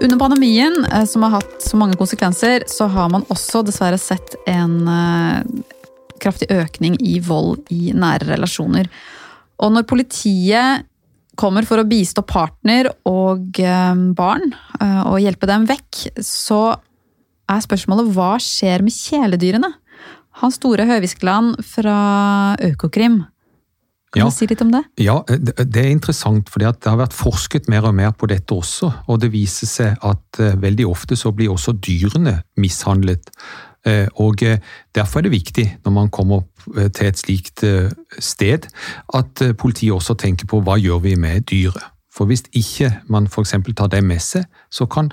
Under pandemien, eh, som har hatt så mange konsekvenser, så har man også dessverre sett en eh, kraftig økning i vold i nære relasjoner. Og når politiet kommer for å bistå partner og eh, barn og hjelpe dem vekk, så er spørsmålet hva skjer med kjæledyrene? Hans Store Høviskeland fra Økokrim kan ja, du si litt om det? Ja, Det er interessant, for det har vært forsket mer og mer på dette også. Og det viser seg at uh, veldig ofte så blir også dyrene mishandlet. Uh, og uh, Derfor er det viktig når man kommer til et slikt sted, at politiet også tenker på hva gjør vi med dyret. For hvis ikke man f.eks. tar det med seg, så kan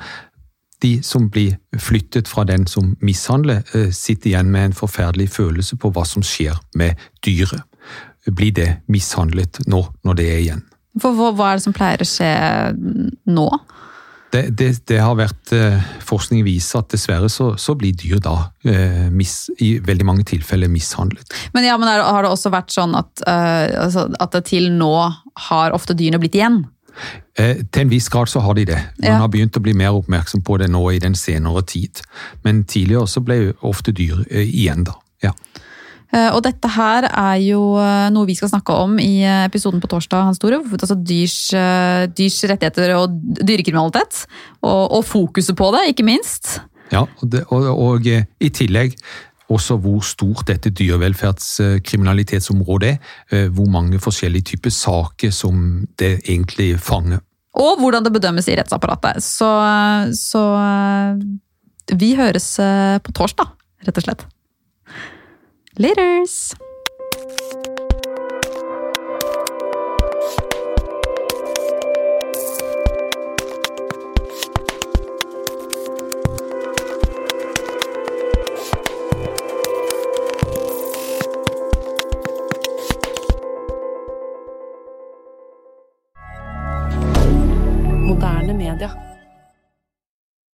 de som blir flyttet fra den som mishandler, sitter igjen med en forferdelig følelse på hva som skjer med dyret blir det mishandlet nå, når det er igjen. For hva er det som pleier å skje nå? Det, det, det har vært eh, Forskning viser at dessverre så, så blir dyr da eh, mis, i veldig mange tilfeller mishandlet. Men, ja, men har det også vært sånn at, altså, at til nå har ofte dyrene blitt igjen? Eh, til en viss grad så har de det. Man ja. har begynt å bli mer oppmerksom på det nå i den senere tid. Men tidligere så ble ofte dyr eh, igjen, da. Ja. Eh, og dette her er jo eh, noe vi skal snakke om i eh, episoden på torsdag, Hans Tore. Altså dyrs, dyrs rettigheter og dyrekriminalitet. Og, og, fokuset på det, ikke minst. Ja, og, det, og, og i tillegg også hvor stort dette dyrevelferdskriminalitetsområdet er. Hvor mange forskjellige typer saker som det egentlig fanger. Og hvordan det bedømmes i rettsapparatet. Så, så vi høres på torsdag, rett og slett. Laters! Moderne media.